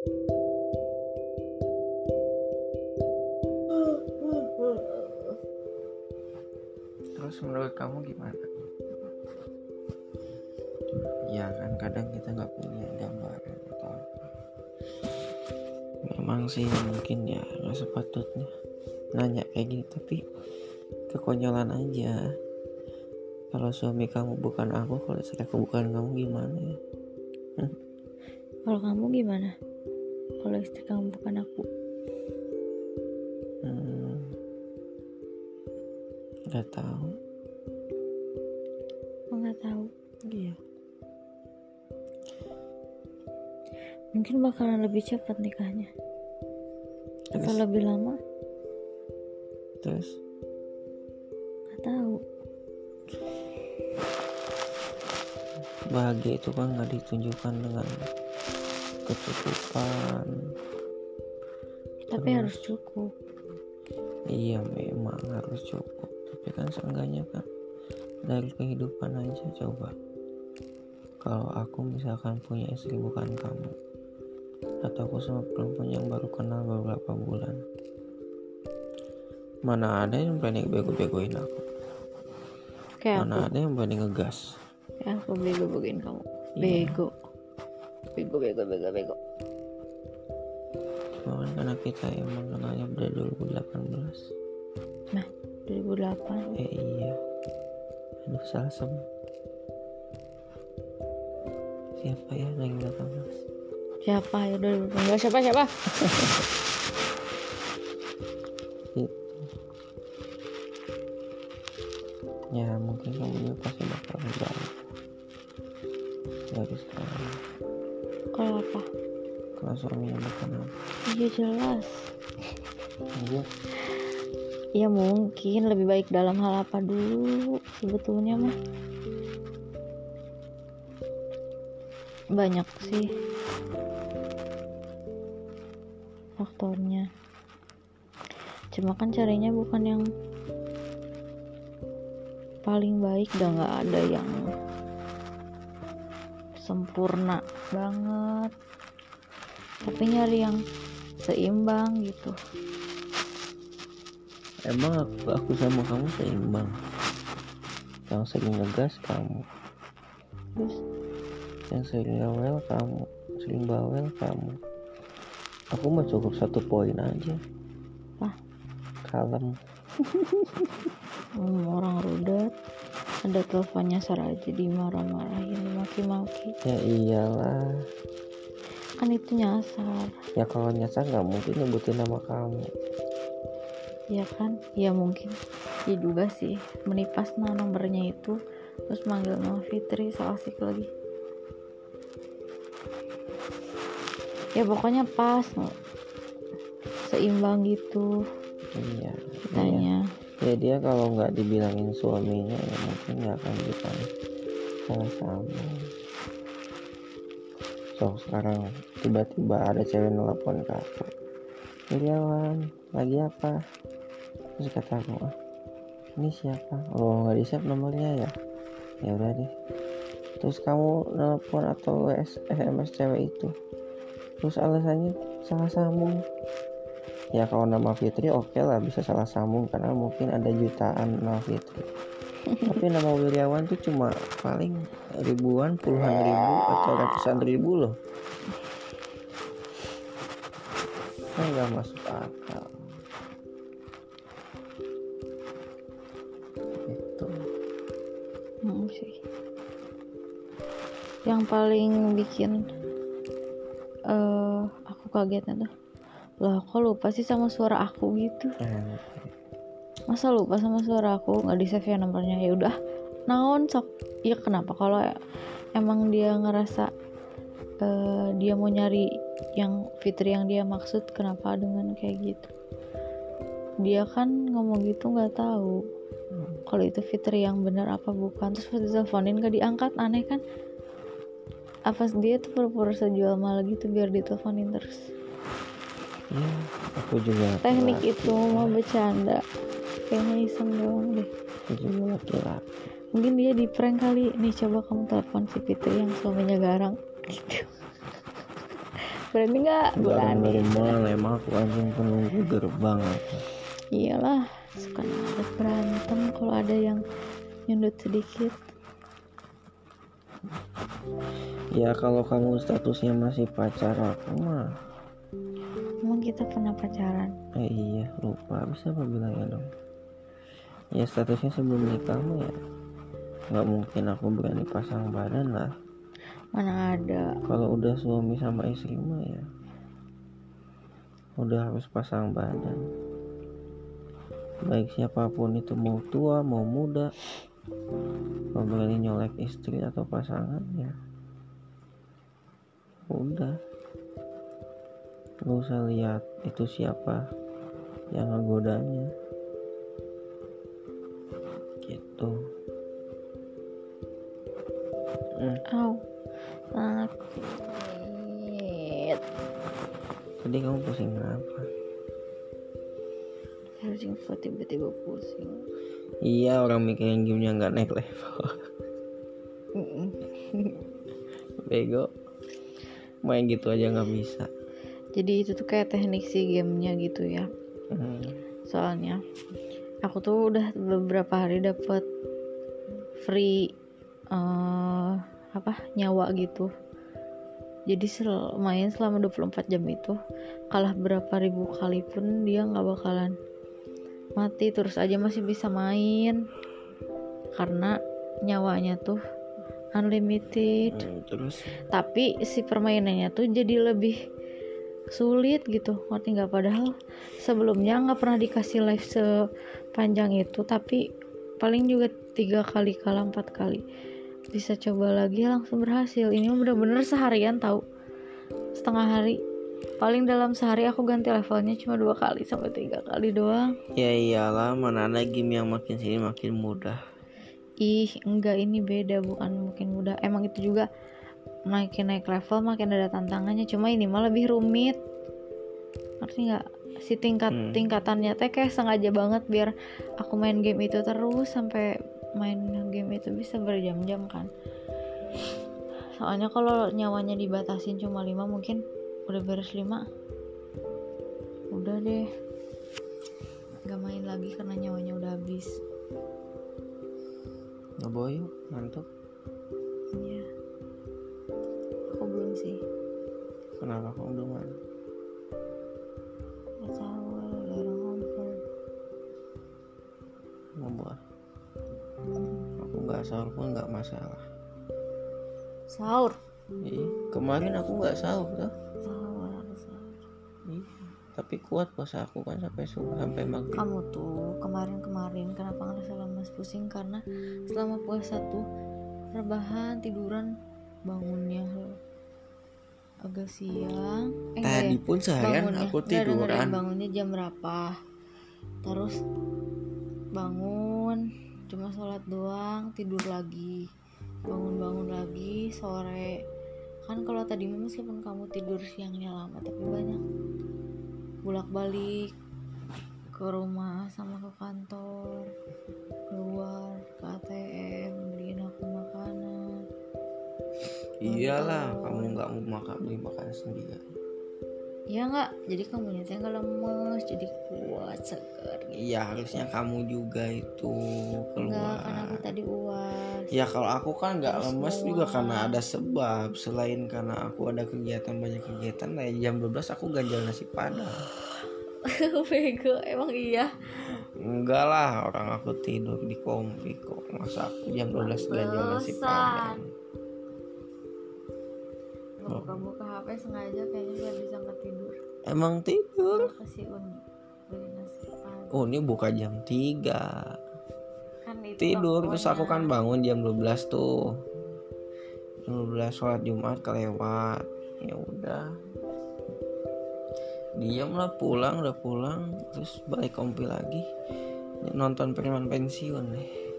terus menurut kamu gimana? Ya kan kadang kita nggak punya gambaran atau memang sih mungkin ya nggak sepatutnya nanya kayak gini tapi kekonyolan aja. Kalau suami kamu bukan aku kalau istri aku bukan kamu gimana ya? Kalau kamu gimana kalau istri kamu bukan aku. Hmm, nggak tahu. Aku nggak tahu. Iya. Mungkin bakalan lebih cepat nikahnya. Atau terus lebih lama. Terus? Nggak tahu. Bahagia itu kan nggak ditunjukkan dengan kecukupan tapi Terus. harus cukup. Iya memang harus cukup. Tapi kan seenggaknya kan dari kehidupan aja coba. Kalau aku misalkan punya istri bukan kamu atau aku sama perempuan yang baru kenal beberapa bulan mana ada yang berani bego-begoin aku? Kayak mana aku. ada yang berani ngegas? Kayak aku bego begoin kamu. Iya. bego bego bego bego bego kan karena kita emang kenalnya dari 2018 nah 2008 Eh iya. Aduh salah sebut Siapa ya lagi 18 siapa ya 2018 siapa siapa? Itu Ya mungkin kamu juga pasti bakal balik apa? Kalau suaminya aku iya jelas. Iya. Ya mungkin lebih baik dalam hal apa dulu sebetulnya mah. Banyak sih. Faktornya. Cuma kan caranya bukan yang paling baik udah nggak ada yang sempurna banget. Tapi nyari yang seimbang gitu. Emang aku, aku sama kamu seimbang. Yang sering ngegas kamu. Terus? Yang sering rewel kamu Sering bawel kamu. Aku mah cukup satu poin aja. Apa? Kalem. Hmm, orang rudet ada teleponnya nyasar aja dimarah-marahin dimaki-maki Ya iyalah. Kan itu nyasar. Ya kalau nyasar nggak mungkin nyebutin nama kamu. Ya kan? Ya mungkin. Ya juga sih. Menipas nah nomornya itu terus manggil nama Fitri so asik lagi. Ya pokoknya pas seimbang gitu. Iya iya. Ya dia kalau nggak dibilangin suaminya ya mungkin nggak akan bisa salah sambung So sekarang tiba-tiba ada cewek nelpon ke aku. Iriawan lagi apa? Terus kata aku "Ah, ini siapa? Oh nggak di nomornya ya? Ya udah deh. Terus kamu nelpon atau SMS cewek itu? Terus alasannya salah sambung ya kalau nama Fitri oke lah bisa salah sambung karena mungkin ada jutaan nama Fitri. Tapi nama Wiryawan tuh cuma paling ribuan puluhan ribu atau ratusan ribu loh. Kan nggak masuk akal. Itu Hmm, sih. Yang paling bikin eh aku kagetnya tuh lah kok lupa sih sama suara aku gitu? Masa lupa sama suara aku? Nggak di save ya nomornya? Ya udah naon sok. Ya kenapa? Kalau emang dia ngerasa eh, dia mau nyari yang Fitri yang dia maksud kenapa dengan kayak gitu? Dia kan ngomong gitu nggak tahu. Kalau itu Fitri yang benar apa bukan? Terus pas diteleponin gak diangkat? Aneh kan? Apa dia tuh pura-pura sejual malah gitu biar diteleponin terus ya aku juga teknik laki-laki. itu mau bercanda. Kayaknya iseng doang deh. Aku juga laki-laki. Mungkin dia di prank kali. Nih coba kamu telepon si Fitri yang suaminya garang. Gitu berani nggak? Berani. dari mana? Emang aku anjing penunggu gerbang iyalah suka ada berantem kalau ada yang nyundut sedikit. Ya kalau kamu statusnya masih pacar aku mah emang kita pernah pacaran? Eh iya lupa. Bisa apa bilangnya dong? Ya statusnya sebelum nikah mah ya nggak mungkin aku berani pasang badan lah. Mana ada. Kalau udah suami sama istri mah ya Udah harus pasang badan. Baik siapa pun itu mau tua mau muda Kalau berani nyolek istri atau pasangan ya. Udah Gak usah lihat itu siapa yang ngegodanya. Gitu. Hmm, Au. Sakit. Tadi kamu pusing kenapa? info tiba-tiba pusing? Iya orang mikirin gamenya nggak naik level. Bego. Main gitu aja nggak bisa jadi itu tuh kayak teknik si gamenya gitu ya. Hmm. soalnya aku tuh udah beberapa hari dapet free eh apa nyawa gitu. Jadi sel main selama 24 jam itu kalah berapa ribu kali pun dia nggak bakalan mati. Terus aja masih bisa main. Karena nyawanya tuh unlimited. Hmm, Terus? Tapi si permainannya tuh jadi lebih sulit gitu ngerti nggak? Padahal sebelumnya nggak pernah dikasih live sepanjang itu tapi paling juga tiga kali kalah empat kali. Bisa coba lagi langsung berhasil. Ini bener-bener seharian tahu setengah hari. Paling dalam sehari aku ganti levelnya cuma dua kali sampai tiga kali doang. Ya iyalah mana ada game yang makin sini makin mudah. Ih enggak ini beda bukan mungkin mudah. Emang itu juga naikin naik level makin ada tantangannya. Cuma ini mah lebih rumit. Ngerti nggak? Si tingkat Hmm. tingkatannya teh kayak sengaja banget biar aku main game itu terus sampai main game itu bisa berjam-jam kan. Soalnya kalau nyawanya dibatasin cuma 5 mungkin udah beres 5 udah deh. Gak main lagi karena nyawanya udah habis. Ngeboy yuk ngantuk. Iya. Aku belum sih. Kenapa kamu belum ada? Tahu ada orang ngobrol. Ngobrol Aku nggak sahur pun nggak masalah Sahur. Iya kemarin aku nggak sahur tuh Sahur aku sahur. Iya tapi kuat puasa aku kan sampai subuh sampai maghrib Kamu tuh kemarin-kemarin kenapa ngerasa lemas pusing karena selama puasa tuh rebahan tiduran bangunnya agak siang. Eh Tadi ya. pun seharian bangunnya. aku tiduran. bangunnya jam berapa? Terus bangun cuma sholat doang tidur lagi. Bangun-bangun lagi sore. Kan kalau tadi meskipun kamu tidur siangnya lama tapi banyak bolak-balik ke rumah sama ke kantor keluar ke ATM Iyalah kamu nggak mau makan beli makan sendiri ya nggak jadi kamu nyatanya nggak lemes jadi kuat seger gitu. Iya harusnya kamu juga itu Enggak, kan aku keluar tadi uas. Ya kalau aku kan nggak lemes mual. juga karena ada sebab Selain karena aku ada kegiatan banyak kegiatan Nah jam 12 aku ganjal nasi padang Bego, emang iya. Enggak lah orang aku tidur di kompi kok Masa aku jam 12 ganjal nasi padang Buka-buka HP sengaja kayaknya biar bisa nggak tidur. Emang tidur? Ke si Uni beli nasi padang. Oh ini buka jam 3 Kan itu Tidur terus aku kan bangun jam 12 tuh. Jam 12 sholat Jumat kelewat. Ya udah. Diam lah pulang udah pulang. Terus balik kompi lagi. Nonton preman pensiun deh